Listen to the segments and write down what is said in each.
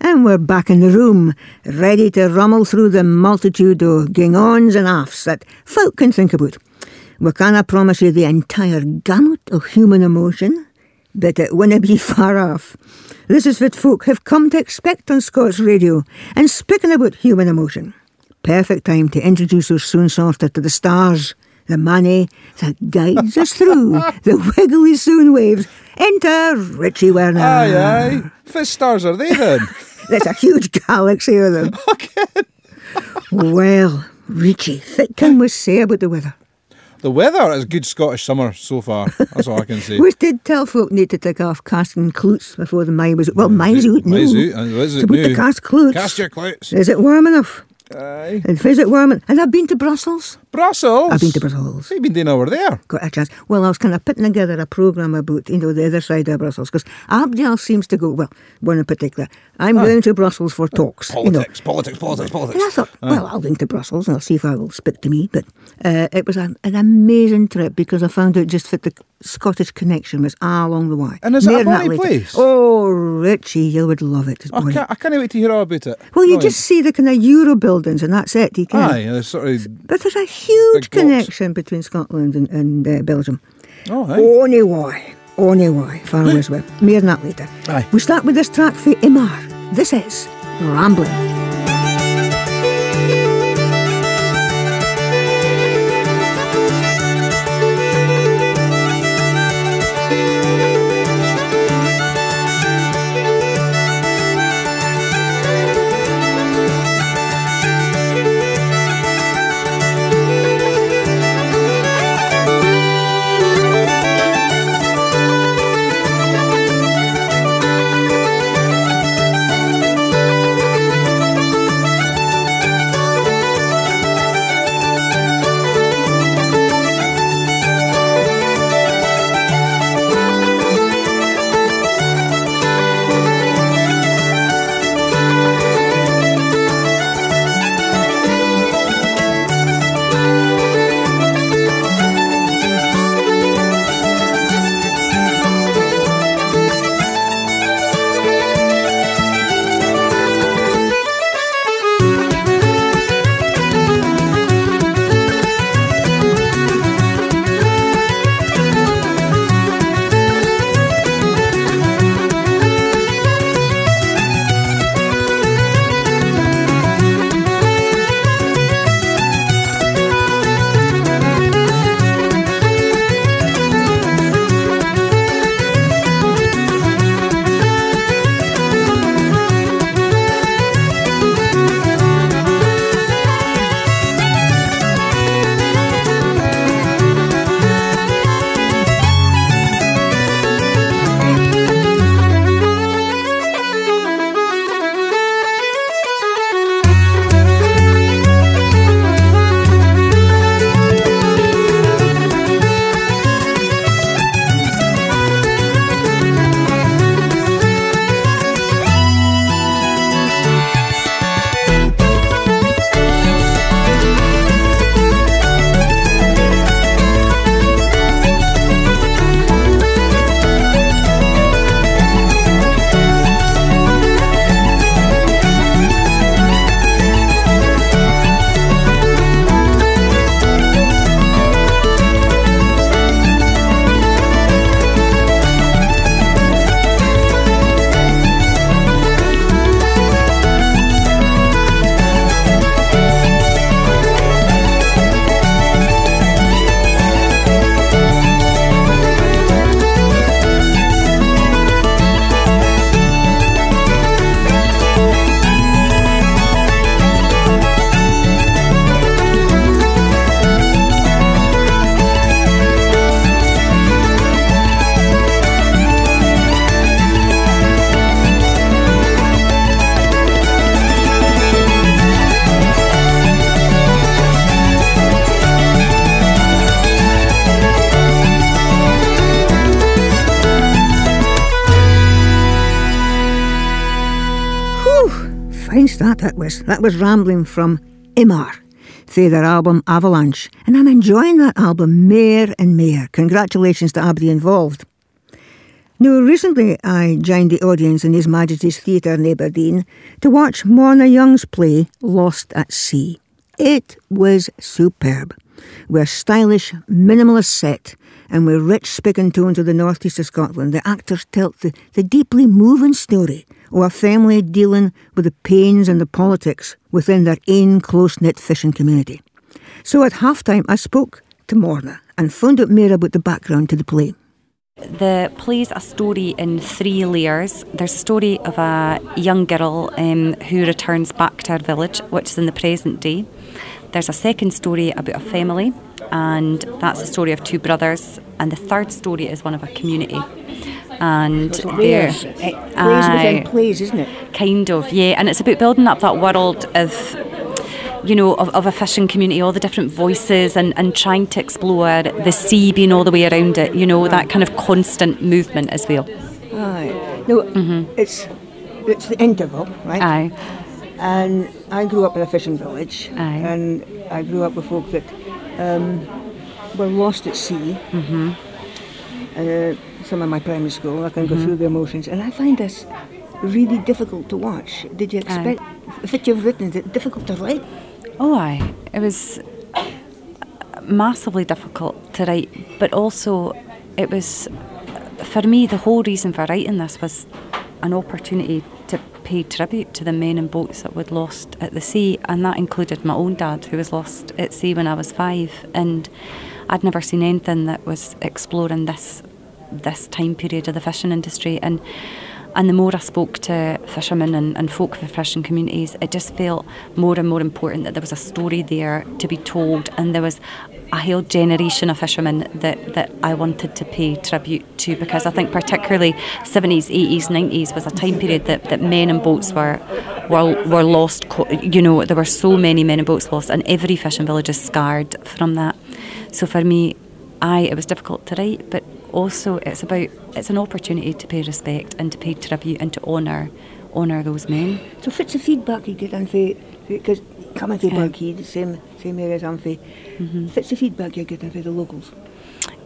And we're back in the room, ready to rummel through the multitude of ging-ons and offs that folk can think about. We canna promise you the entire gamut of human emotion, but it winna be far off. This is what folk have come to expect on Scots radio, and speaking about human emotion, perfect time to introduce our soon sorter to the stars, the money that guides us through the wiggly soon waves. Enter Richie Werner. Aye, aye. What stars are they then? There's a huge galaxy of them. okay. Well, Richie, what can we say about the weather? The weather is good Scottish summer so far. That's all I can say. We did tell folk need to take off casting cloots before the mine was. Well, mm, mine's out now. Mine's out, is So it to cast cloots. Cast your clouts. Is it warm enough? Aye. And is it warm? And I've been to Brussels. Brussels. I've been to Brussels. What you been doing over there? Got a chance. Well, I was kind of putting together a programme about, you know, the other side of Brussels, because else seems to go, well, one in particular. I'm going to Brussels for talks. You know. Politics, politics, politics, politics. And I thought, well, I'll go to Brussels and I'll see if I will speak to me. But uh, it was an, an amazing trip because I found out just that the Scottish connection was all along the way. And is it a More than that bonny later. place? Oh, Richie, you would love it. I can't, I can't wait to hear all about it. Well, you Brilliant. just see the kind of Euro buildings and that's it. You can Aye, sort of. But there's a huge connection between Scotland and, and uh, Belgium. Oh, aye. Only why. Only why. Far as well. More than that later. Aye. We start with this track for Imar. This is Rambling. Start that was. That was Rambling from Imar through their album Avalanche. And I'm enjoying that album more and more. Congratulations to everybody involved. Now, recently I joined the audience in His Majesty's Theatre in Aberdeen to watch Morna Young's play Lost at Sea. It was superb. With a stylish, minimalist set and with rich speaking tones of the northeast of Scotland, the actors tell the, the deeply moving story of a family dealing with the pains and the politics within their own close knit fishing community. So at half time, I spoke to Morna and found out more about the background to the play. The play's a story in three layers. There's a story of a young girl um, who returns back to her village, which is in the present day. There's a second story about a family, and that's the story of two brothers. And the third story is one of a community. And So there, Plays within plays, isn't it? kind of, yeah. And it's about building up that world of you know, of, of a fishing community, all the different voices and, and trying to explore the sea being all the way around it, you know, that kind of constant movement as well. Aye. No, Mhm. it's it's the interval, right? Aye. And I grew up in a fishing village, Aye. and I grew up with folk that um, were lost at sea. Mm-hmm. Uh, some of my primary school, I can go through the emotions, and I find this really difficult to watch. Did you expect, if it you've written, is it difficult to write? Oh, I. It was massively difficult to write, but also it was, for me, the whole reason for writing this was an opportunity pay tribute to the men and boats that we'd lost at the sea, and that included my own dad, who was lost at sea when I was five, and I'd never seen anything that was exploring this this time period of the fishing industry, and and the more I spoke to fishermen and, and folk of the fishing communities, it just felt more and more important that there was a story there to be told, and there was a whole generation of fishermen that, that I wanted to pay tribute to because I think particularly 70s, 80s, 90s was a time period that, that men and boats were, were were lost. You know, there were so many men and boats lost, and every fishing village is scarred from that. So for me, I it was difficult to write, but also it's about it's an opportunity to pay respect and to pay tribute and to honour honour those men. So, what's the feedback you get on for, because coming from Aye. Burghead, the same, same area as for, Mm-hmm. what's the feedback you're getting for the locals?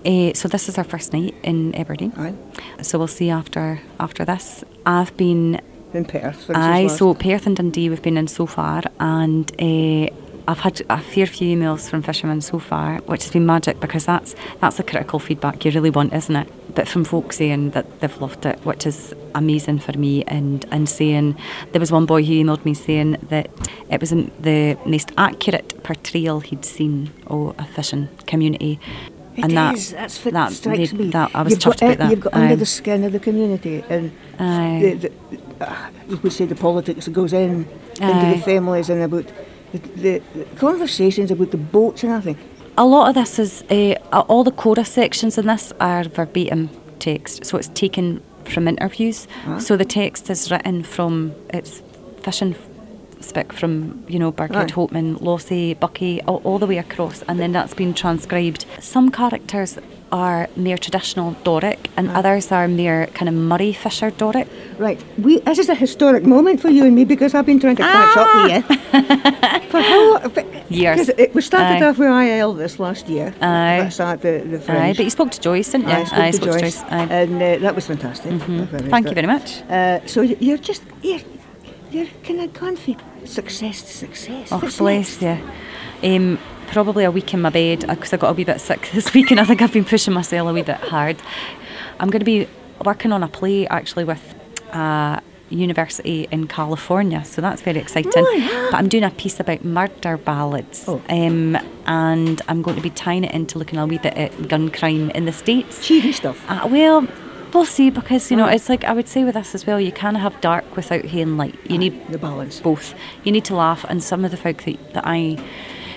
Uh, so this is our first night in Aberdeen. Aye. So we'll see after after this. I've been In Perth, Aye, so Perth and Dundee we've been in so far, and uh, I've had a fair few emails from fishermen so far, which has been magic because that's that's the critical feedback you really want, isn't it? But from folk saying that they've loved it, which is amazing for me, and and saying there was one boy who emailed me saying that it was the most accurate portrayal he'd seen of a fishing community. It and that, is, that's what that strikes made- me. That, I was you've got, about that. You've got Aye. under the skin of the community, and the, the, uh, you could say the politics that goes in into the families and about the, the, the conversations about the boats and everything. A lot of this is uh, all the chorus sections in this are verbatim text, so it's taken from interviews. So the text is written from it's fishing spec from you know Burghead, Aye. Hopeman, Lossie, Buckie, all, all the way across, and then that's been transcribed. Some characters are mere traditional Doric, and others are mere kind of Moray Fisher Doric. Right, we, this is a historic moment for you and me because I've been trying to catch up with you. for how Years. It, we started Aye. off with Aye, Elvis last year. Aye. That's at the, the Aye, but you spoke to Joyce, didn't you? I spoke to Joyce, Aye. Mm-hmm. and uh, that was fantastic. Thank you very much. Uh, so you're just you're, you're kind of gone from success to success. Oh, bless you. Um, probably a week in my bed because I got a wee bit sick this week and I think I've been pushing myself a wee bit hard. I'm going to be working on a play actually with a university in California, so that's very exciting. But I'm doing a piece about murder ballads, Oh. um, and I'm going to be tying it into looking a wee bit at gun crime in the states. cheery stuff. Uh, well, we'll see because you know it's like I would say with us as well. You can't have dark without having light. You need the balance. both. You need to laugh, and some of the folk that, that I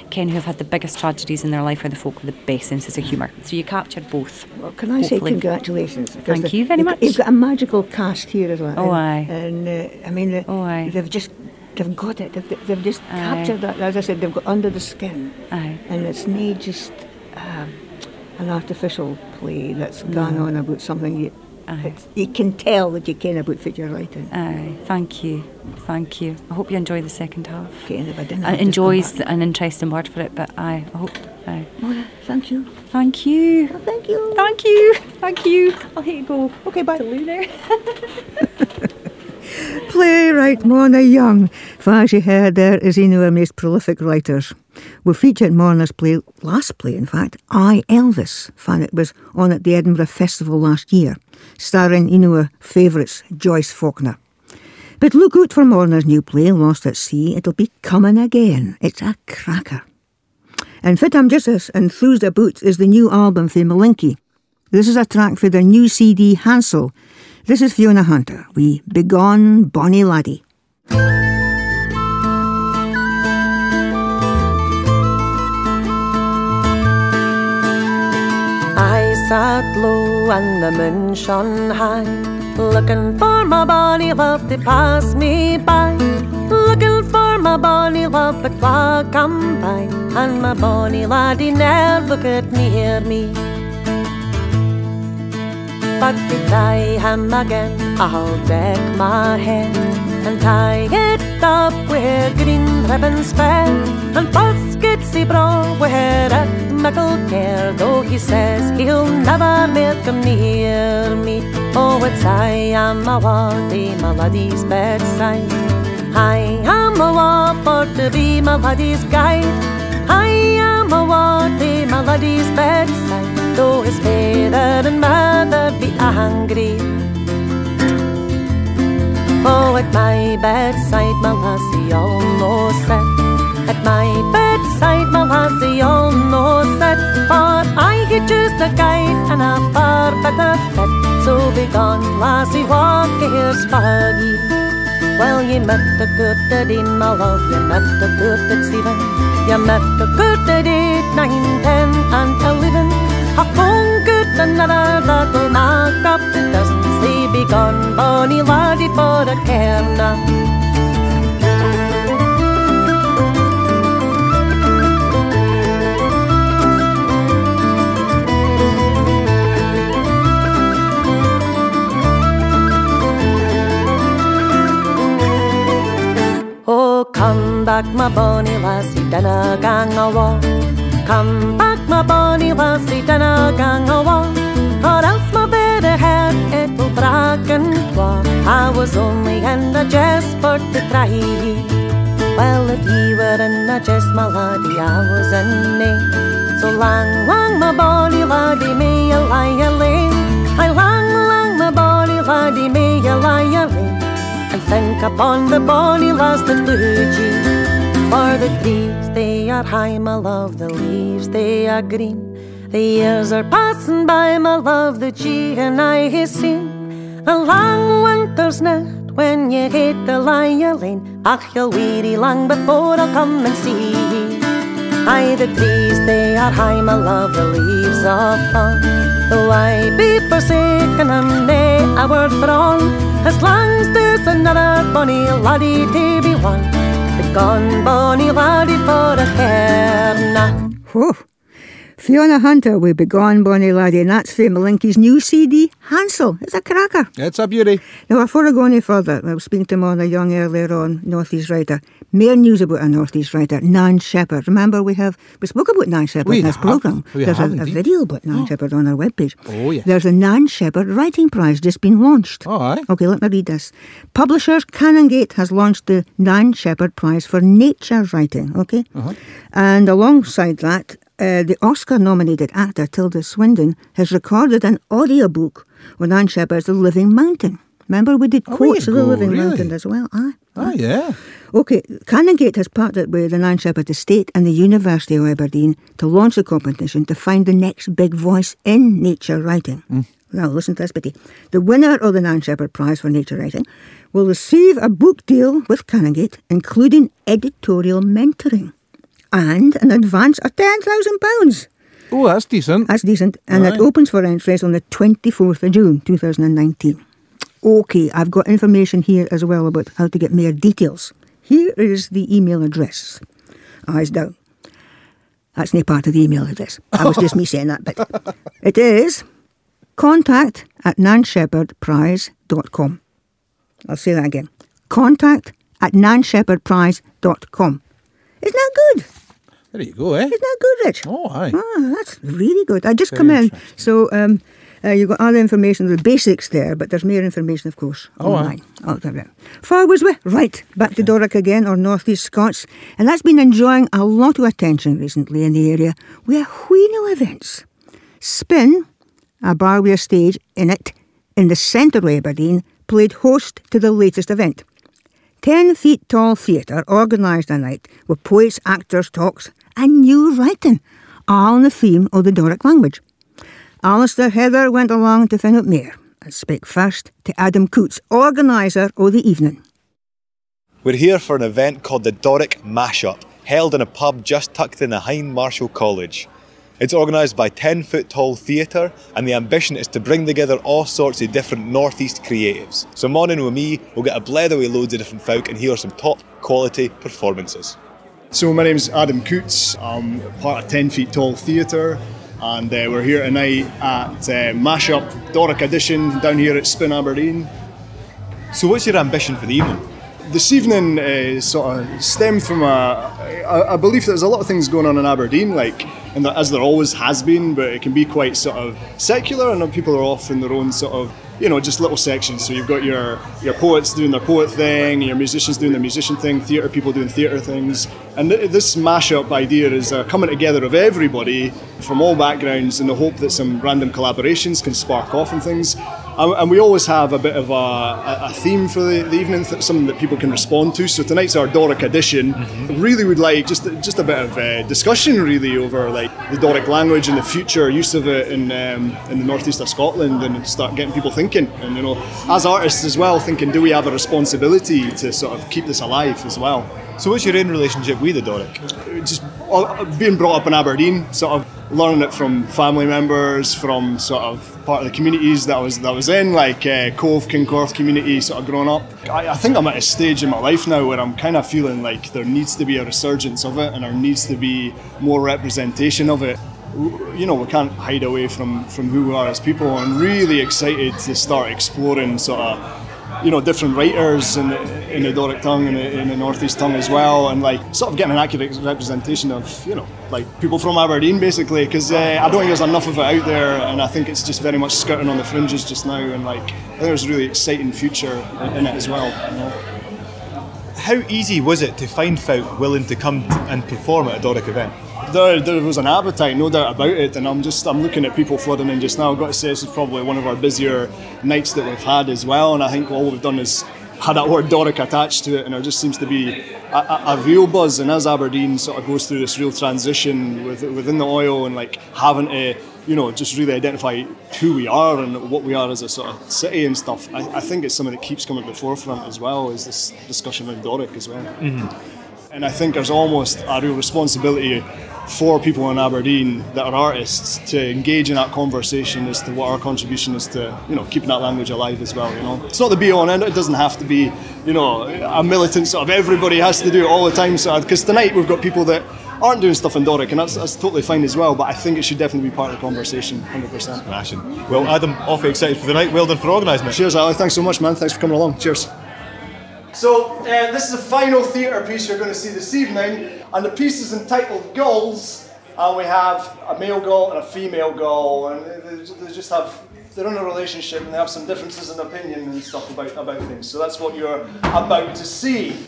ken who have had the biggest tragedies in their life are the folk with the best senses of humour. So you captured both. Well, can I say congratulations? Thank the- you very much. You've got a magical cast here as well. Oh, and, aye. And uh, I mean, uh, Oh, aye. they've just they've got it. They've, they've just Aye. captured that. As I said, they've got under the skin, Aye. and it's not just um, an artificial play that's gone on about something you. Aye. You can tell that you care about what you're writing. Aye, thank you, thank you. I hope you enjoy the second half. Okay, if I didn't, I'd just come enjoys back. an interesting word for it, but I, I hope. Aye. Morna, thank you. Thank you. Well, thank Thank you. Thank you. Thank you. I'll let you go. Okay, bye. To Lou. Playwright Morna Young. As you heard there, is one of our most prolific writers. We featured Morna's play, last play in fact, Aye, Elvis. Fan it was on at the Edinburgh Festival last year, starring of our favourites, Joyce Falconer. But look out for Morna's new play, Lost at Sea. It'll be coming again. It's a cracker. And fit I'm just as enthused about is the new album for Malinky. This is a track for their new CD, Handsel. This is Fiona Hunter. We Begone Bonnie Laddie. Sat low and the moon shone high, looking for my bonny love to pass me by. Looking for my bonny love, but wha come by, and my bonny laddie look at me, hear me. But to tie him again, I'll deck my head and tie it up with green ribbons fair and baskets he brought with a mickle care. Though he says he'll never make him near me. Oh, it's I am a waddy, my laddie's bedside. I am a for to be my laddie's guide. I am a waddy, my laddie's bedside though his father and mother be angry. Oh, at my bedside, my lassie almost set. At my bedside, lassie almost set. For I could choose the guide and a far better fit. So be gone, lassie, walk here's foggy. Well, you met the good at in my love, you met the good at seven. You met the good at eight, nine, ten, and eleven. A good another that will mark up the dozen. Say, be gone, bonny laddie, for a cairn. Oh, back, my bonny lassie, then a gang a walk. Come back, my bonny lassie, then a gang a walk. Or else my better head it will break and twa. I was only in a jest for to try. Well, if ye were in a jest, my laddie, I was in it. So lang, lang, my bonny laddie, may you lie a lane. I lang, lang, my bonny laddie, may you lie a lane. And think upon the bonny lass that wooed you. For the trees, they are high, my love, the leaves, they are green. The years are passing by, my love, that ye and I have seen. A long winter's night when you hate the lion lane. Ach, you'll weary long before I'll come and see. Aye, the trees, they are high, my love, the leaves are fall. Though I be forsaken and they a word for all, as long as there's another bonny laddie to be won. Begone, Bonnie, laddie, for the cairn. Whoa. Fiona Hunter will be gone, Bonnie Laddie, and that's for Malinky's new CD, Handsel. It's a cracker. It's a beauty. Now, before I go any further, I was speaking to Morna Young earlier on, North East writer. More news about a North East writer, Nan Shepherd. Remember, we have we spoke about Nan Shepherd We in this have. programme. There's a, a video about Nan Shepherd on our webpage. Oh, yeah. There's a Nan Shepherd Writing Prize just been launched. Oh, aye. Okay, let me read this. Publishers Canongate has launched the Nan Shepherd Prize for Nature Writing, okay? Uh-huh. And alongside that, uh, the Oscar nominated actor Tilda Swinton has recorded an audiobook on Nan Shepherd's The Living Mountain. Remember, we did Oh, quotes of The Living really? Mountain as well. Aye. Oh, yeah. Okay, Canongate has partnered with the Nan Shepherd Estate and the University of Aberdeen to launch a competition to find the next big voice in nature writing. Now, listen to this, Betty. The winner of the Nan Shepherd Prize for Nature Writing will receive a book deal with Canongate, including editorial mentoring and an advance of £10,000. Oh, that's decent. That's decent. And it opens for entries on the 24th of June 2019. Okay, I've got information here as well about how to get more details. Here is the email address. Ah, Eyes down. That's not part of the email address. That was just me saying that bit. It is contact at nanshepherdprize.com. I'll say that again. Contact at nanshepherdprize.com. Isn't that good? There you go, eh? Isn't that good, Rich? Oh, aye. Ah, that's really good. I just Very come in. So um, uh, you've got all the information, the basics there, but there's more information, of course, Oh, aye. online. Oh, there we are. Far was we? Right, back to Doric again, or North East Scots. And that's been enjoying a lot of attention recently in the area with a wheel of events. Spin, a bar with a stage in it, in the centre of Aberdeen, played host to the latest event. 10 feet tall theatre organised a night with poets, actors, talks, and new writing, all on the theme of the Doric language. Alistair Heather went along to find out more and spoke first to Adam Coots, organiser of the evening. We're here for an event called the Doric Mashup, held in a pub just tucked in behind Marischal College. It's organised by 10 foot tall theatre, and the ambition is to bring together all sorts of different Northeast creatives. So, morning with me, we'll get a blether with loads of different folk and hear some top quality performances. So my name's Adam Coots. I'm part of 10 Feet Tall Theatre and uh, we're here tonight at uh, Mashup Doric Edition down here at Spin Aberdeen. So, what's your ambition for the evening? This evening uh, sort of stemmed from a, a, a belief that there's a lot of things going on in Aberdeen, like and as there always has been, but it can be quite sort of secular, and people are off in their own sort of you know just little sections. So you've got your your poets doing their poet thing, your musicians doing their musician thing, theatre people doing theatre things, and th- this mashup idea is a coming together of everybody from all backgrounds in the hope that some random collaborations can spark off and things. And, and we always have a bit of a, a, theme for the, the evening, th- something that people can respond to. So tonight's our Doric edition. Really would like just just a bit of uh, discussion really over like the Doric language and the future use of it in um, in the northeast of Scotland, and start getting people thinking. And you know, as artists as well, thinking, do we have a responsibility to sort of keep this alive as well? So, what's your own relationship with the Doric? just being brought up in Aberdeen, sort of learning it from family members, from sort of part of the communities that I was that I was in, like uh, Cove, Kincorth community, sort of growing up. I, I think I'm at a stage in my life now where I'm kind of feeling like there needs to be a resurgence of it, and there needs to be more representation of it. You know, we can't hide away from from who we are as people. I'm really excited to start exploring sort of you know, different writers the, in the Doric tongue and in, in the Northeast tongue as well, and like sort of getting an accurate representation of, you know, like people from Aberdeen basically, because uh, I don't think there's enough of it out there, and I think it's just very much skirting on the fringes just now, and like I think there's a really exciting future in, in it as well. You know? How easy was it to find folk willing to come and perform at a Doric event? There, there was an appetite, no doubt about it, and I'm just I'm looking at people flooding in just now. I've got to say this is probably one of our busier nights that we've had as well, and I think all we've done is had that word Doric attached to it, and there just seems to be a, a, a real buzz. And as Aberdeen sort of goes through this real transition with, within the oil and like having to, you know, just really identify who we are and what we are as a sort of city and stuff, I, I think it's something that keeps coming to the forefront as well. Is this discussion around Doric as well? Mm-hmm. And I think there's almost a real responsibility for people in Aberdeen that are artists to engage in that conversation as to what our contribution is to, you know, keeping that language alive as well. You know, it's not the be all and end. It doesn't have to be, you know, a militant sort of everybody has to do it all the time. So because tonight we've got people that aren't doing stuff in Doric, and that's, that's totally fine as well. But I think it should definitely be part of the conversation, 100%. Smashing. Well, Adam, awfully excited for the night. Well done for organising it. Cheers, Ali. Thanks so much, man. Thanks for coming along. Cheers. So, uh, this is the final theatre piece you're going to see this evening, and the piece is entitled Gulls, and we have a male gull and a female gull, and they, they just have they're in a relationship and they have some differences in opinion and stuff about, about things. So that's what you're about to see.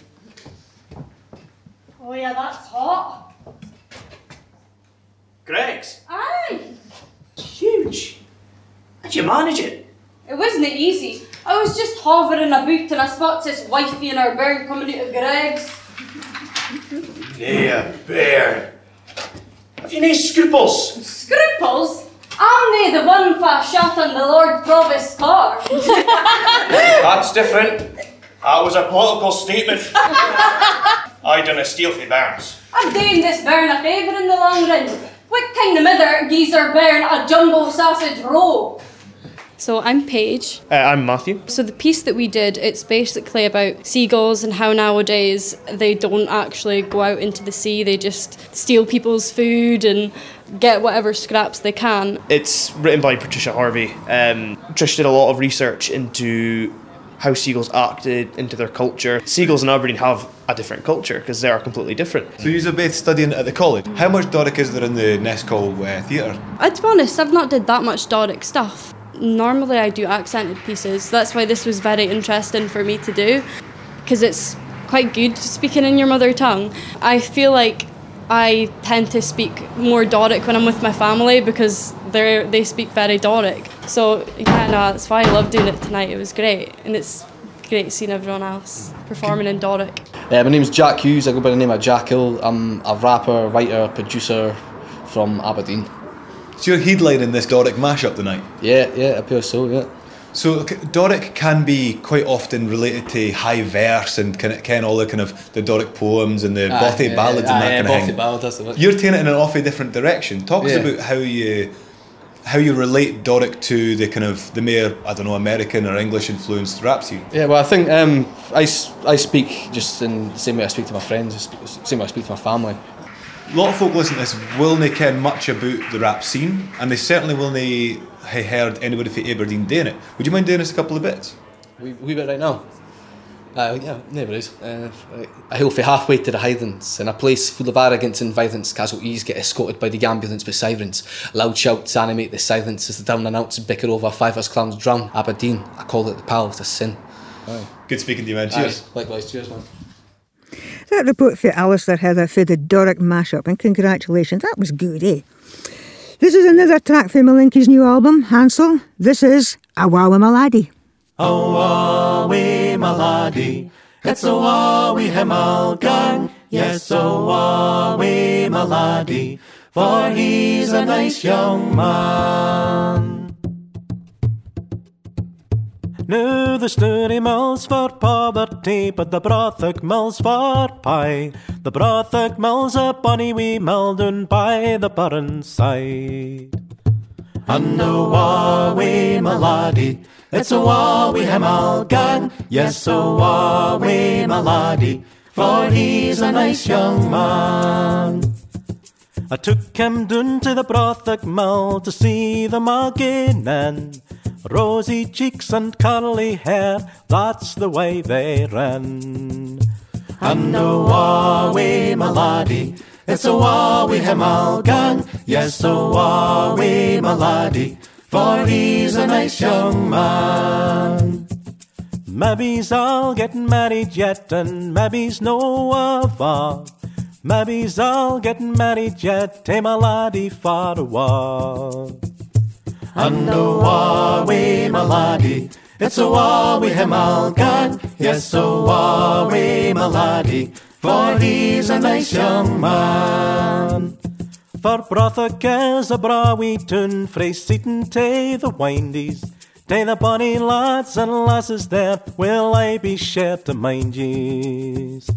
Oh yeah, that's hot. Greggs Aye. huge. How'd you manage it? It wasn't easy. I was just hovering about and I spot this wifey and her bairn coming out of Greggs. Nay, a bear. Have you no scruples? Scruples? I'm nae the one for shot on the Lord Provost's car. That's different. That was a political statement. I done a steal for Barnes. I'm doing this bairn a favour in the long run. What kind of mother gives her bairn a jumbo sausage roll? So I'm Paige. Uh, I'm Matthew. So the piece that we did, it's basically about seagulls and how nowadays they don't actually go out into the sea. They just steal people's food and get whatever scraps they can. It's written by Patricia Harvey. Um, Trish did a lot of research into how seagulls acted into their culture. Seagulls in Aberdeen have a different culture because they are completely different. So you're both studying at the college. How much Doric is there in the NESCol uh, theatre? Uh, to be honest, I've not did that much Doric stuff. Normally I do accented pieces. That's why this was very interesting for me to do because it's quite good speaking in your mother tongue. I feel like I tend to speak more Doric when I'm with my family because they they speak very Doric. So yeah, no, that's why I love doing it tonight. It was great, and it's great seeing everyone else performing in Doric. Yeah, uh, my name's Jack Hughes. I go by the name of Jack Hill. I'm a rapper, writer, producer from Aberdeen. So you're headlining this Doric mashup tonight? Yeah, yeah, appears so. Yeah. So Doric can be quite often related to high verse and kind of, kind of all the kind of the Doric poems and the bothy yeah, ballads yeah, and that yeah, kind of thing. ballad, that's the. You're taking it in an awfully different direction. Talk us about how you how you relate Doric to the kind of the more I don't know American or English influenced rap scene. Yeah, well, I think um, I, I speak just in the same way I speak to my friends, same way I speak to my family. A lot of folk listening to this will not ken much about the rap scene, and they certainly will not have heard anybody from Aberdeen doing it. Would you mind doing us a couple of bits? We, we bit right now. Uh, yeah, no worries. Uh, right. I hail for halfway to the Highlands, in a place full of arrogance and violence. Casualties get escorted by the ambulance with sirens. Loud shouts animate the silence as the down and outs bicker over Fivers Clown's drum. Aberdeen, I call it the palace of sin. Good speaking to you, man. Cheers. Aye, likewise, cheers, man. That report for Alistair Heather for the Doric mashup, and congratulations, that was good, eh? This is another track from Malinky's new album, Handsel. This is Awawa Maladi. Awawi maladi, it's a wawi hemal gang. Yes, awawi maladi, for he's a nice young man. Nu the sturdy mills for but the brothach mills for pie. The brothach mills a bonny wee mill down by the burn side. And a wawi maladi, it's a wawi hemal gang. Yes, a wawi maladi, for he's a nice young man. I took him down to the brothach mill to see the mugging and rosy cheeks and curly hair, that's the way they ran. And a my laddie? it's a wawi hemal gang, yes, a my laddie, for he's a nice young man. Maybe's all getting married yet, and maybe's no ava. Maybe's all getting married yet, hey my laddie far away. And a wawi maladi, it's a wawi hemal gan, yes, a wawi maladi, for he's a nice young man. For Brothock is a brawy tune, frae Seaton to the windies. Day the bonny lads and lasses there, will I be sure to mind ye's.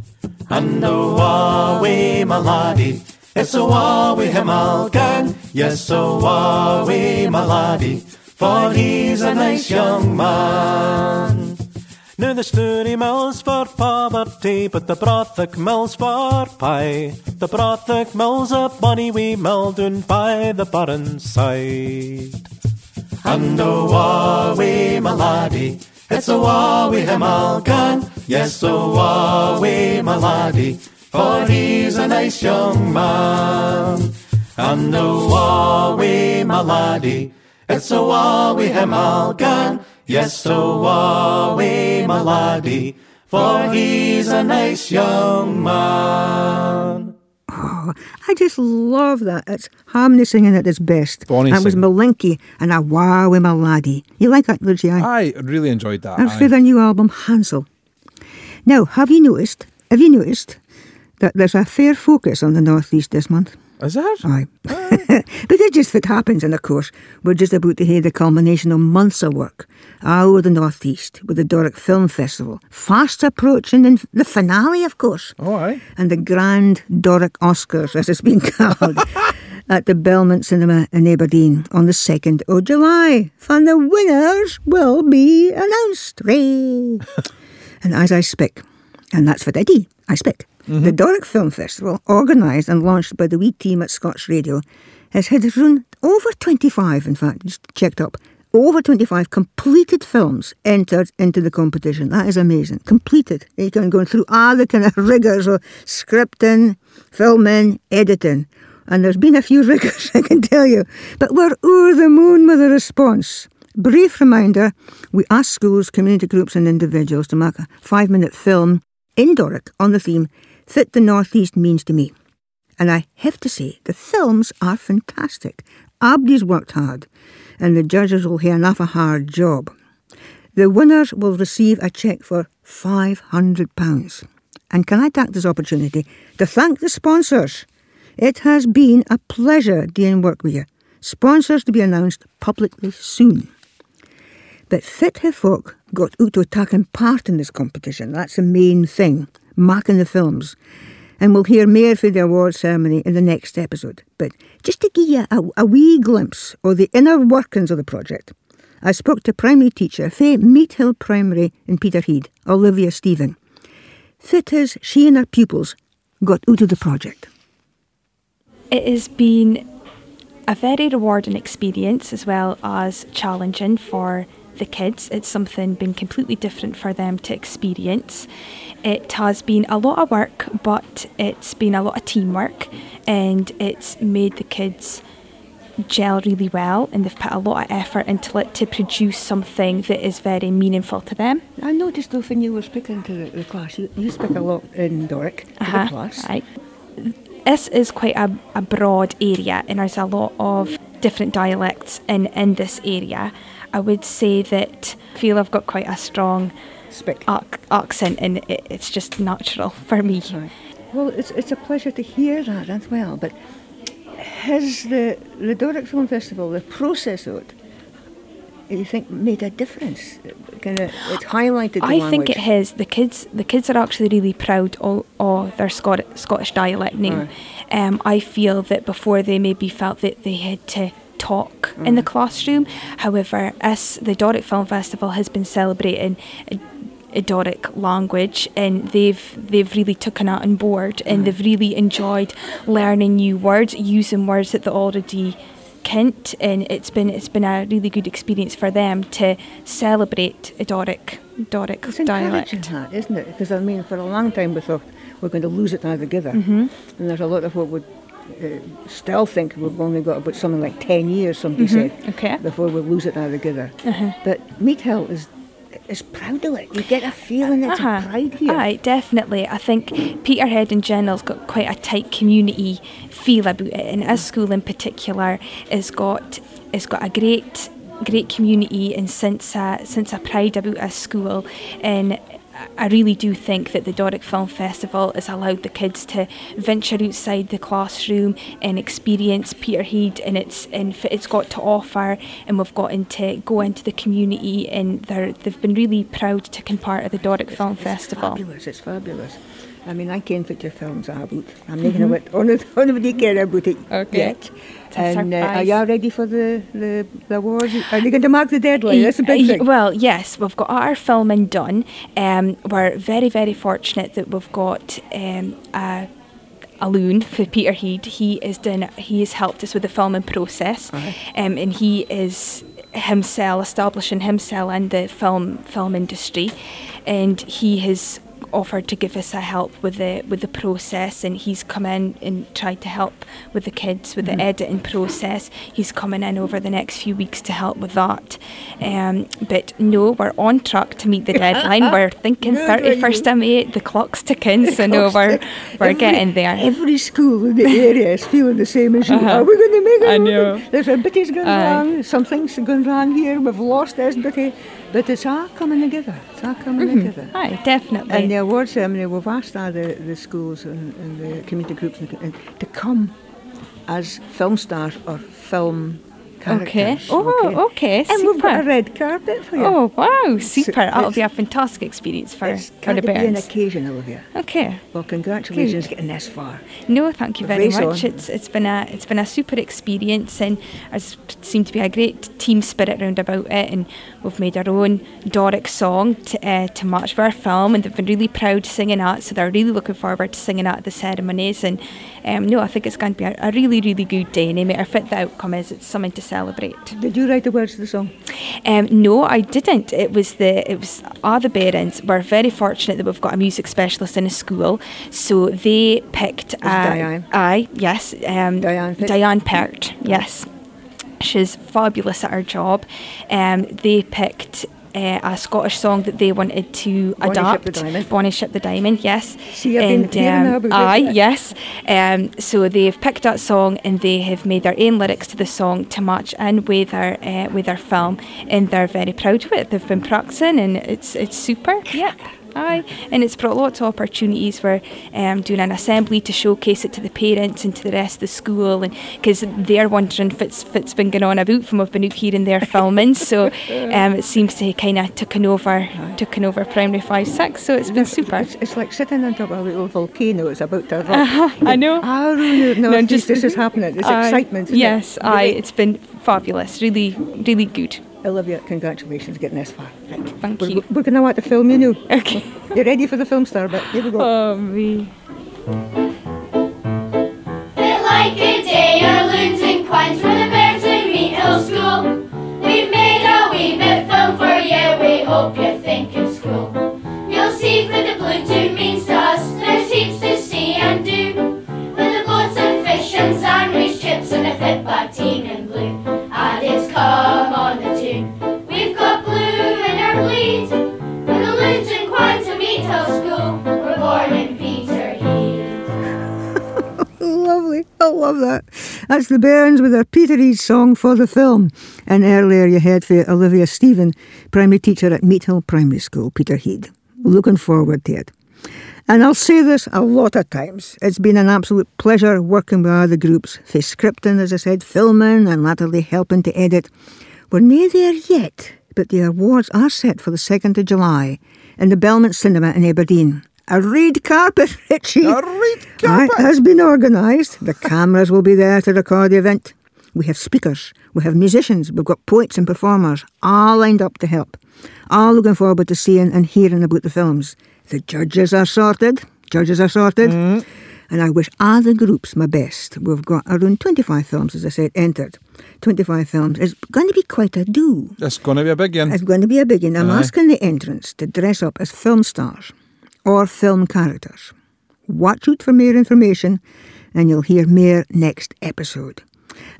And a wawi maladi, it's a wawi hemal gang, yes, a wawi maladi, for he's a nice young man. Now the sturdy mills for poverty, but the Brothock mills for pie. The Brothock mills a bonny wee mill down by the burn side. And a wawi maladi, it's a wawi hemal gan, yes, a wawi maladi, for he's a nice young man. And a wawi maladi, it's a wawi hemal gan, yes, a wawi maladi, for he's a nice young man. Oh, I just love that. It's harmony singing at its best. Bonnie That was singing. Malinky and a wow with my laddie. You like that, Lucy? Aye. I really enjoyed that. And aye. for their new album, Handsel. Now, have you noticed, have you noticed that there's a fair focus on the Northeast this month? Is there? Aye. but it's just that happens, and of course, we're just about to hear the culmination of months of work over the Northeast with the Doric Film Festival, fast approaching and the finale, of course. Oh, aye. And the Grand Doric Oscars, as it's been called, at the Belmont Cinema in Aberdeen on the 2nd of July. And the winners will be announced. And as I speak, and that's for the D, I speak, the mm-hmm. Doric Film Festival, organised and launched by the wee team at Scots Radio, has had run over 25, in fact, just checked up, over 25 completed films entered into the competition. That is amazing. Completed. You can go through all the kind of rigours of scripting, filming, editing. And there's been a few rigours, I can tell you. But we're over the moon with the response. Brief reminder we asked schools, community groups, and individuals to make a five minute film in Doric on the theme Fit the Northeast Means to Me. And I have to say, the films are fantastic. Abdi's worked hard, and the judges will have enough a hard job. The winners will receive a cheque for £500. And can I take this opportunity to thank the sponsors? It has been a pleasure doing work with you. Sponsors to be announced publicly soon. But Fit Folk got Uto taking part in this competition. That's the main thing, marking the films. And we'll hear more for the award ceremony in the next episode. But just to give you a, a wee glimpse of the inner workings of the project, I spoke to primary teacher for Meethill Primary in Peterhead, Olivia Stephen. Fit as she and her pupils got out of the project. It has been a very rewarding experience as well as challenging for the kids. It's something been completely different for them to experience. It has been a lot of work, but it's been a lot of teamwork and it's made the kids gel really well and they've put a lot of effort into it to produce something that is very meaningful to them. I noticed though when you were speaking to the, the class, you, you speak a lot in Doric to Uh-huh, the class. right. This is quite a, a broad area and there's a lot of different dialects in, in this area. I would say that I feel I've got quite a strong ac- accent and it, it's just natural for me. Well, it's, it's a pleasure to hear that as well, but has the, the Doric Film Festival, the process of it, you think made a difference? Kind of, it's highlighted the I language. think it has. The kids, the kids are actually really proud of, of their Scot- Scottish dialect now. Um, I feel that before they maybe felt that they had to talk in the classroom. However, as the Doric Film Festival has been celebrating a, Doric language, and they've they've really taken that on board, and they've really enjoyed learning new words, using words that they already kent, and it's been it's been a really good experience for them to celebrate a Doric Doric It's dialect. that, isn't it? Because I mean, for a long time we thought we're going to lose it altogether, Mhm. and there's a lot of what would uh, still think we've only got about something like ten years. Somebody Mhm, said okay. before we lose it altogether. Uh-huh. But Meethill is is proud of it. You get a feeling it's Uh-huh. a pride here. Aye, definitely. I think Peterhead in general's got quite a tight community feel about it, and our school in particular has got has got a great great community and since a, since a pride about our school and I really do think that the Doric Film Festival has allowed the kids to venture outside the classroom and experience Peterhead and it's and it's got to offer and we've gotten to go into the community and they're, they've been really proud to take part of the Doric Film Festival. Fabulous, it's fabulous. I mean, I can't feature films are about. I'm not going to let anybody care about it Okay. yet. And uh, are you ready for the, the, the awards? Are you going to mark the deadline? That's a big thing. Well, yes, we've got our filming done. Um, we're very, very fortunate that we've got um, a, a loon for Peterhead. He is done. He has helped us with the filming process, um, and he is himself establishing himself in the film film industry, and he has offered to give us a help with the with the process and he's come in and tried to help with the kids with Mhm. the editing process he's coming in over the next few weeks to help with that um, but no we're on track to meet the deadline we're thinking Good on 31st of May the clock's ticking so no we're, we're every- getting there Every school in the area is feeling the same as you. Uh-huh. Are we going to make it? I know. There's a bitty's gone Aye. wrong. Something's gone wrong here. We've lost this bitty. But it's all coming together. It's all coming Mhm. together. Aye, definitely. And the award ceremony, we've asked all the, the schools and, and the community groups and, to come as film stars or film characters. Okay. Oh, okay. And we've got a red carpet for you. Oh, wow, So super. That'll it's- be a fantastic experience for, It's for the got to be an occasion, Olivia. Okay. Well, congratulations Good. getting this far. No, thank you very Race much. on. It's it's been a it's been a super experience, and there's seemed to be a great team spirit round about it. And we've made our own Doric song to uh, to match with our film, and they've been really proud singing that. So they're really looking forward to singing that at the ceremonies. And um, no, I think it's going to be a, a really really good day. No matter what the outcome is, it's something to celebrate. Did you write the words to the song? Um, no, I didn't. It was the it was are the Barons. We're very fortunate that we've got a music specialist in a school, so they picked. Uh, Diane. Aye, yes. Um, Diane Pitt. Diane Pert. Yes, she's fabulous at her job. Um, they picked. Uh, a Scottish song that they wanted to Bonnie Ship adapt. the Diamond. Bonnie Ship the Diamond, yes. See, I've been and, um, it, aye, yeah. yes. Um, so they've picked that song and they have made their own lyrics to the song to match in with their uh, with their film, and they're very proud of it. They've been practicing, and it's it's super. Yep. Aye, and it's brought lots of opportunities for um, doing an assembly to showcase it to the parents and to the rest of the school, and because they're wondering if it's been going on about from been out here and there filming, so um, it seems to kind of taken over, taken over primary five six, so it's been super. It's, it's like sitting on top of a little volcano. It's about to erupt. Uh-huh, I know. Ah, really? No, No, just this is happening. It's aye, excitement. it? Yes, aye, it's been fabulous. Really, really good. Olivia, congratulations getting this far. Right. Thank we're, you. We're going to watch the film, you know. Okay. You ready for the film star but Here we go. Oh, me. Bit like a day, our loons and quines for the birds in Meethill School. We've made a wee bit film for you, we hope you think it's cool. You'll see what the Blue Toon means to us, there's heaps to see and do. With the boats and fish and sandwich chips and a fit bateen in love that. That's the Bairns with their Peterhead song for the film. And earlier you heard for Olivia Stephen, primary teacher at Meethill Primary School, Peter Peterhead. Looking forward to it. And I'll say this a lot of times. It's been an absolute pleasure working with other groups for scripting, as I said, filming and latterly helping to edit. We're near there yet, but the awards are set for the 2nd of July in the Belmont Cinema in Aberdeen. A red carpet, Richie. A red carpet has been organised. The cameras will be there to record the event. We have speakers, we have musicians, we've got poets and performers, all lined up to help. All looking forward to seeing and hearing about the films. The judges are sorted. Judges are sorted. Mm. And I wish all the groups my best. We've got around 25 films, as I said, entered. 25 films. It's going to be quite a do. It's going to be a big one. It's going to be a big one. I'm Aye. asking the entrants to dress up as film stars or film characters. Watch out for more information and you'll hear more next episode.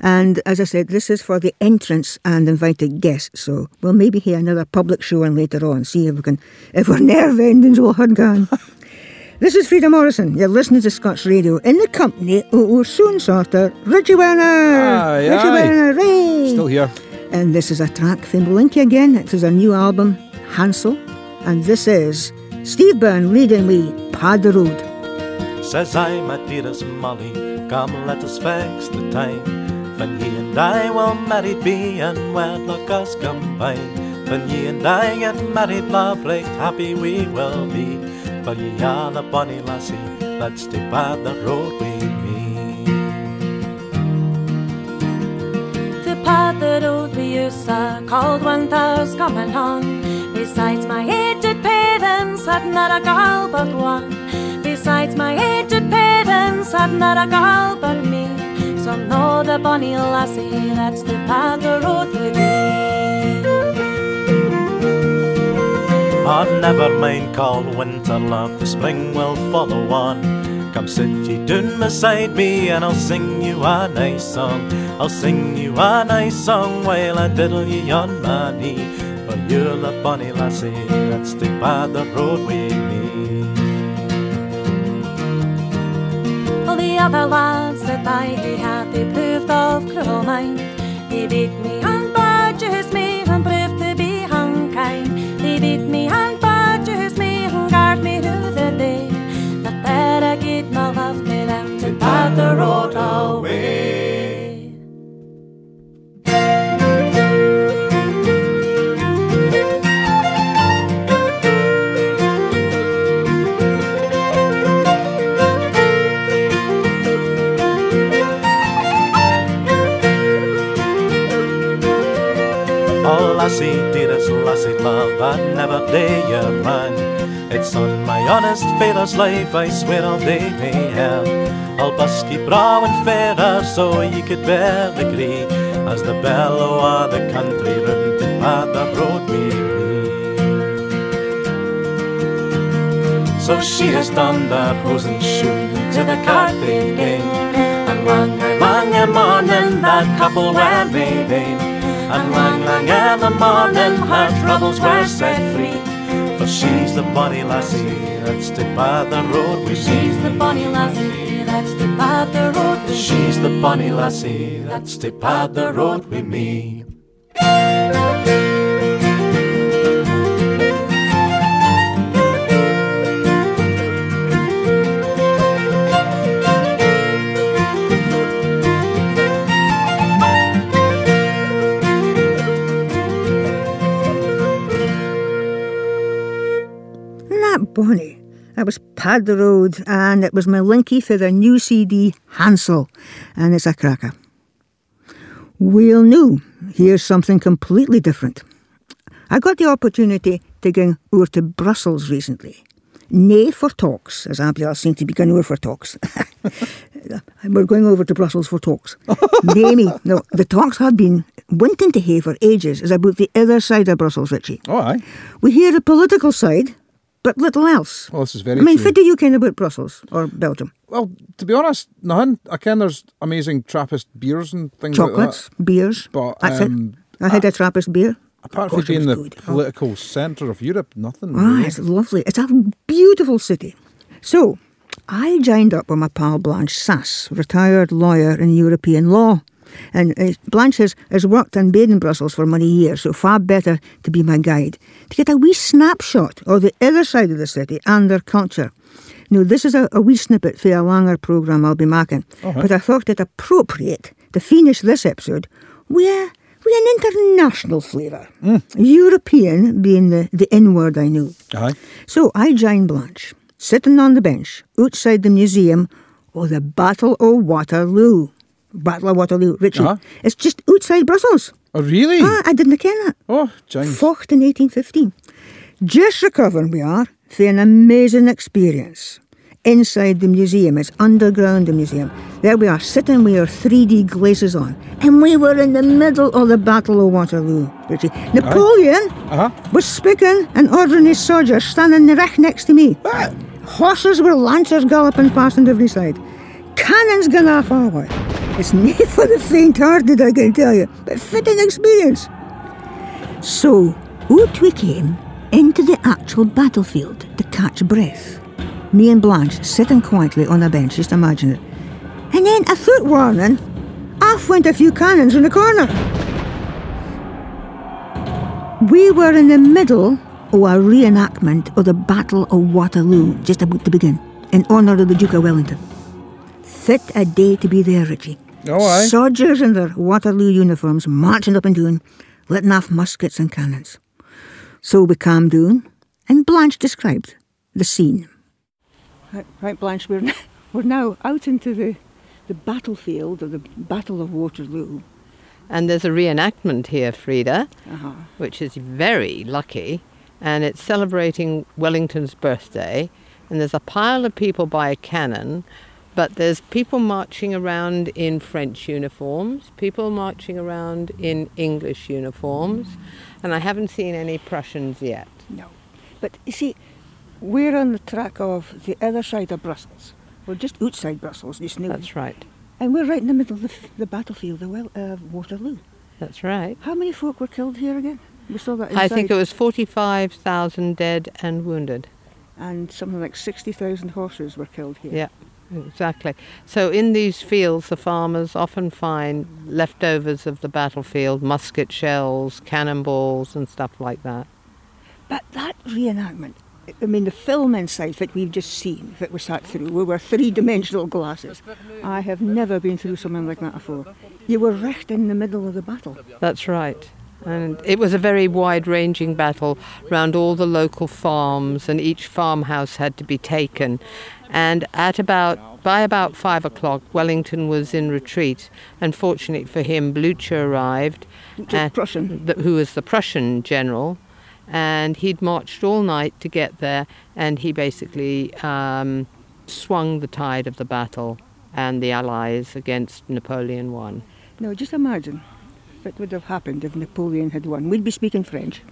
And as I said, this is for the entrance and invited guests, so we'll maybe hear another public show showing later on, see if we can, if our nerve endings will hold on. this is Frieda Morrison. You're listening to Scots Radio in the company of our soon sorter, Richie Werner. Aye, Richie aye. Werner, ray. Still here. And this is a track from Malinky again. It is a new album, Handsel. And this is Steve Byrne leading me, Pad the Road. Says I, my dearest Molly, come let us fix the time. When ye and I will married be, and wedlock us combine. When ye and I get married, love, right happy we will be. For ye are the bonny lassie, let's take by the road with path that old are called one thousand coming on. Besides my aged parents, had not a girl but one. Besides my aged parents, had not a girl but me. So know the bonny lassie, that's the path the road with me. Oh, never mind cold winter, love, the spring will follow on. Come sit ye down beside me, and I'll sing you a nice song. I'll sing you a nice song while I diddle ye on my knee. For you're the bonny lassie that stick by the road with me. All the other lads that I had, they proved of cruel mind. They beat me and badgers bad the road away. Oh, lassie, dearest lassie, love, I'd never dare you wrong. It's on my honest father's life, I swear I'll day me hell. I'll busky brow and fairer, so ye could bear agree. as the bellow of the country round to by the road be. So she has done the hosen shoe to the Cardiff game, and lang, lang, a morning that couple were made and lang, lang, in the morning her troubles were set free. For she's the bonny lassie that stood by the road we She's the bonny lassie that stood by the road with me. She's the bonny lassie that stood by the road with me. Bonny. That was Pad the Road, and it was Malinky for the new CD, Handsel, and it's a cracker. Well, new. Here's something completely different. I got the opportunity to go over to Brussels recently. Nay for talks, as Abiel seemed to be going over for talks. We're going over to Brussels for talks. Nay me. No, the talks I've been wanting to hear for ages is about the other side of Brussels, Richie. Oh, aye. We hear the political side, but little else. Well, this is very I mean, true. do you ken about Brussels or Belgium? Well, to be honest, nothing. I ken there's amazing Trappist beers and things Chocolates, like beers. that. But That's um, it. I had a Trappist beer. apart from being the good. Oh. political centre of Europe, nothing. Ah, really. it's lovely. It's a beautiful city. So, I joined up with my pal Blanche Sass, retired lawyer in European law. And Blanche has, has worked and been in Brussels for many years, so far better to be my guide, to get a wee snapshot of the other side of the city and their culture. Now, this is a, a wee snippet for a longer programme I'll be making, Uh-huh. but I thought it appropriate to finish this episode with, with an international flavour. European being the, the N word I knew. Aye. So I joined Blanche, sitting on the bench outside the museum of the Battle of Waterloo. Battle of Waterloo, Richie. Uh-huh. It's just outside Brussels. Oh, really? Ah, I didn't ken that. Oh, James. Fought in 1815. Just recovering we are for an amazing experience. Inside the museum, it's underground the museum. There we are, sitting with our 3D glasses on. And we were in the middle of the Battle of Waterloo, Richie. Napoleon Uh-huh. was speaking and ordering his soldiers standing right next to me. Horses with lancers galloping past on every side. Cannons gonna way. It's not for the faint-hearted, I can tell you, but fitting experience. So, out we came into the actual battlefield to catch breath. Me and Blanche sitting quietly on a bench, just imagine it. And then a foot warning, off went a few cannons in the corner. We were in the middle of a reenactment of the Battle of Waterloo, just about to begin, in honour of the Duke of Wellington. Fit a day to be there, Richie. Oh, aye. Soldiers in their Waterloo uniforms marching up and down, letting off muskets and cannons. So we calmed down, and Blanche described the scene. Right, right Blanche, we're, we're now out into the, the battlefield of the Battle of Waterloo. And there's a reenactment here, Frieda, Uh-huh. which is very lucky. And it's celebrating Wellington's birthday. And there's a pile of people by a cannon, but there's people marching around in French uniforms, people marching around in English uniforms, and I haven't seen any Prussians yet. No. But you see, we're on the track of the other side of Brussels. We're just outside Brussels just now. That's right. And we're right in the middle of the, the battlefield of well, uh, Waterloo. That's right. How many folk were killed here again? We saw that I think it was 45,000 dead and wounded. And something like 60,000 horses were killed here. Yeah, exactly. So in these fields, the farmers often find leftovers of the battlefield, musket shells, cannonballs, and stuff like that. But that reenactment, I mean, the film inside that we've just seen, that we sat through, we were three dimensional glasses. I have never been through something like that before. You were right in the middle of the battle. That's right. And it was a very wide ranging battle round all the local farms, and each farmhouse had to be taken. And at about by about five o'clock, Wellington was in retreat. And fortunately for him, Blucher arrived, Which is Prussian. th- who was the Prussian general, and he'd marched all night to get there, and he basically um, swung the tide of the battle and the Allies against Napoleon won. No, just imagine what would have happened if Napoleon had won? We'd be speaking French.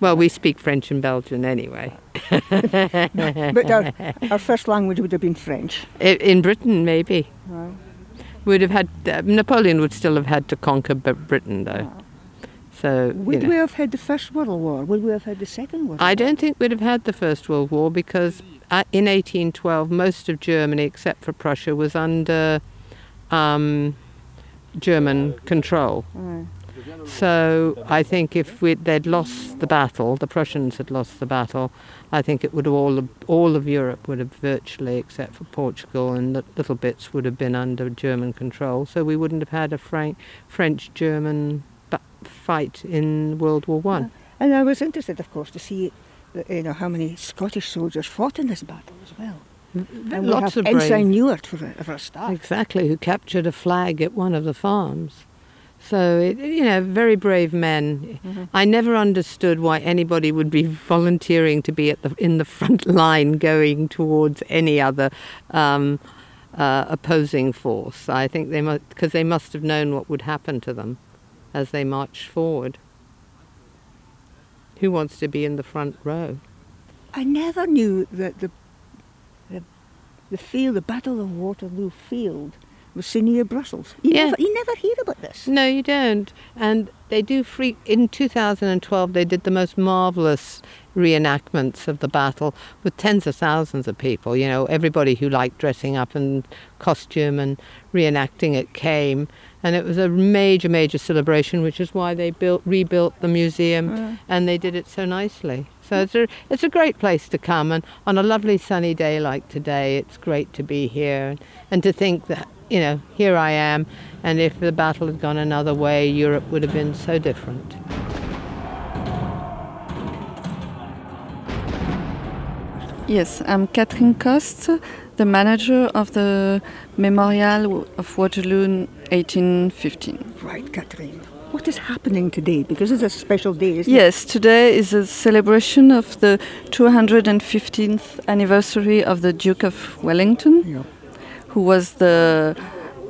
Well, we speak French in Belgium anyway. but our, our first language would have been French. In Britain, maybe. Right. We'd have had uh, Napoleon would still have had to conquer Britain, though. So you Would know. we have had the First World War? Would we have had the Second World War? I don't think we'd have had the First World War because uh, in 1812 most of Germany, except for Prussia, was under um, German control. Aye. So I think if we'd, they'd lost the battle, the Prussians had lost the battle, I think it would have all of, all of Europe would have virtually, except for Portugal and li- little bits, would have been under German control. So we wouldn't have had a Fran- French-German fight in World War One. And I was interested, of course, to see you know, how many Scottish soldiers fought in this battle as well. Mm, and we Lots have of brave- Ensign Ewart for a, for a start. Exactly, who captured a flag at one of the farms. So, it, you know, very brave men. Mhm. I never understood why anybody would be volunteering to be at the, in the front line going towards any other um, uh, opposing force. I think they must, because they must have known what would happen to them as they marched forward. Who wants to be in the front row? I never knew that the, the the field, the Battle of Waterloo field, was so near Brussels. You, Yeah. never, you never hear about this. No, you don't. And they do free. In 2012, they did the most marvelous reenactments of the battle with tens of thousands of people. You know, everybody who liked dressing up in costume and reenacting it came, and it was a major, major celebration, which is why they built, rebuilt the museum, Mm. and they did it so nicely. So it's a, it's a great place to come, and on a lovely sunny day like today, it's great to be here, and to think that you know here I am, and if the battle had gone another way, Europe would have been so different. Yes, I'm Catherine Coste, the manager of the Memorial of Waterloo 1815. Right, Catherine. What is happening today? Because it's a special day, isn't Yes, today is a celebration of the 215th anniversary of the Duke of Wellington, who was the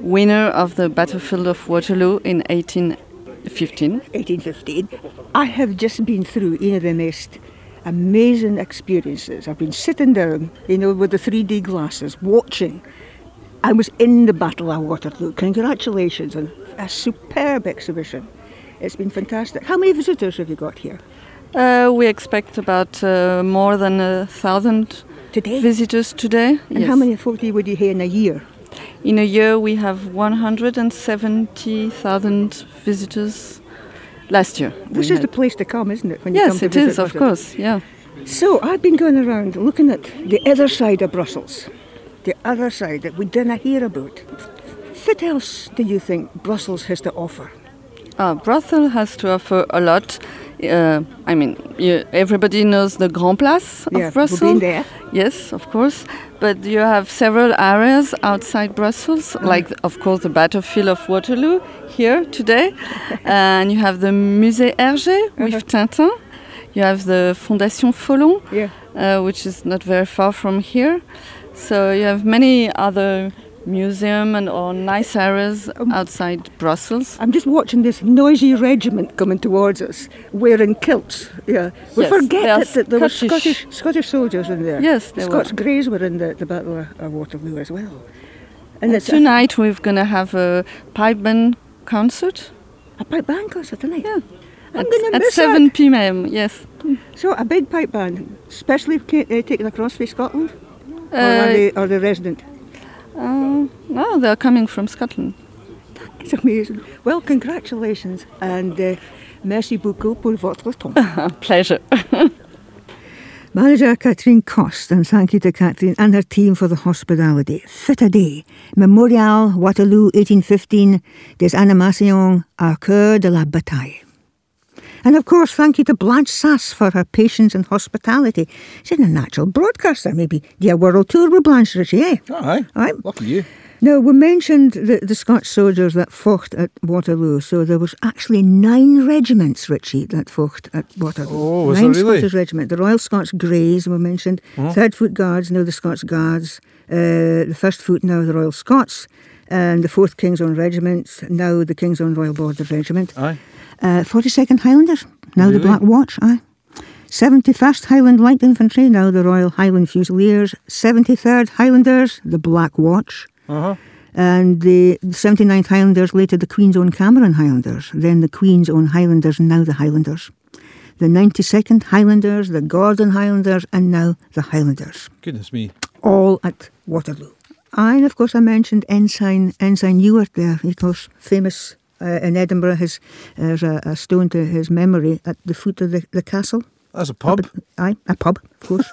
winner of the battlefield of Waterloo in 1815. 1815. I have just been through one of the most amazing experiences. I've been sitting down, you know, with the 3D glasses, watching. I was in the Battle of Waterloo. Congratulations on a superb exhibition. It's been fantastic. How many visitors have you got here? Uh, we expect about uh, more than a thousand visitors today. And how many folk would you hear in a year? In a year, we have 170,000 visitors last year. This is the place to come, isn't it? When you Yes, come to it is, visit of Waterloo? course, yeah. So I've been going around looking at the other side of Brussels, the other side that we didn't hear about. What else do you think Brussels has to offer? Uh, Brussels has to offer a lot. Uh, I mean, you, everybody knows the Grand Place of Yeah, we've Brussels. been there. Yes, of course. But you have several areas outside Brussels, Uh-huh. like, of course, the battlefield of Waterloo here today. and you have the Musée Hergé with Tintin. You have the Fondation Follon, Uh-huh. Yeah. uh, which is not very far from here. So you have many other museum and or nice areas outside Brussels. I'm just watching this noisy regiment coming towards us, wearing kilts. Yeah, we Yes, forget that, that there were Scottish. Scottish soldiers in there. Yes, they Scots were. Greys were in the, the Battle of Waterloo as well. And And tonight we're going to have a pipe band concert. A pipe band concert tonight? Yeah. I'm At, at miss 7 p.m., yes. So a big pipe band, especially uh, taken across from Scotland, or, Uh, are they, are they resident? Uh, no, they're coming from Scotland. It's amazing. Well, congratulations and uh, merci beaucoup pour votre temps. Pleasure. Manager Catherine Coste, and thank you to Catherine and her team for the hospitality. Fit a day. Memorial Waterloo 1815, des animations au cœur de la bataille. And of course, thank you to Blanche Sass for her patience and hospitality. She's a natural broadcaster, maybe do a world tour with Blanche Richie, eh? Aye. Aye. Lucky you. Now, we mentioned the, the Scots soldiers that fought at Waterloo, so there was actually nine regiments, Richie, that fought at Waterloo. Oh, was nine there really? Scottish regiment. The Royal Scots Greys, we mentioned, Mhm. Third Foot Guards, now the Scots Guards, uh, the First Foot, now the Royal Scots, and the 4th King's Own Regiment, now the King's Own Royal Border Regiment. Aye. Uh, 42nd Highlanders, now the Black Watch, aye. 71st Highland Light Infantry, now the Royal Highland Fusiliers. 73rd Highlanders, the Black Watch. Uh-huh. And the 79th Highlanders, later the Queen's Own Cameron Highlanders, then the Queen's Own Highlanders, now the Highlanders. The 92nd Highlanders, the Gordon Highlanders, and now the Highlanders Goodness me. all at Waterloo. And of course, I mentioned Ensign Ensign Ewart there, of course, famous uh, in Edinburgh. His there's a, a stone to his memory at the foot of the, the castle. That's a pub. Aye, a pub, of course.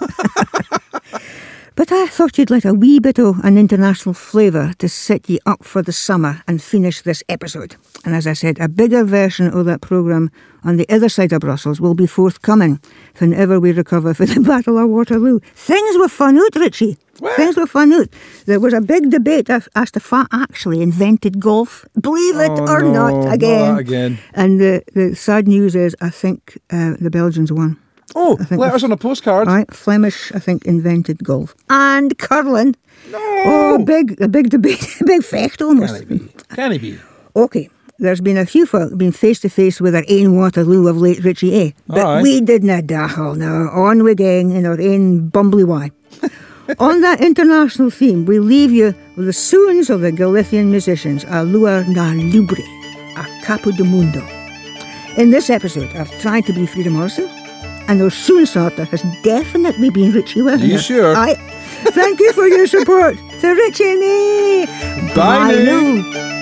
but I thought you'd like a wee bit of an international flavour to set you up for the summer and finish this episode. And as I said, a bigger version of that programme on the other side of Brussels will be forthcoming whenever we recover from the Battle of Waterloo. Things were fun out, Richie. Things were fun out. There was a big debate as to who actually invented golf. Believe it Oh, or no, not, not again. again. And the, the sad news is, I think uh, the Belgians won. Oh, letters on a postcard. Right, Flemish, I think, invented golf and curling. No. Oh, big, a big debate, a big fecht almost. Can he be? Okay, there's been a few folk been face to face with our own Waterloo of late Richie A. But Aye. we didn't dackle now. On we gang in our own bumbly way. On that international theme, we leave you with the soons of the Galician musicians, a Luar na Lubre, a Cabo do Mundo. In this episode, I've tried to be Frieda Morrison, and our soon sorter has definitely been Richie Wagner. you sure? I Thank you for your support. To Richie and me. Bye now. now.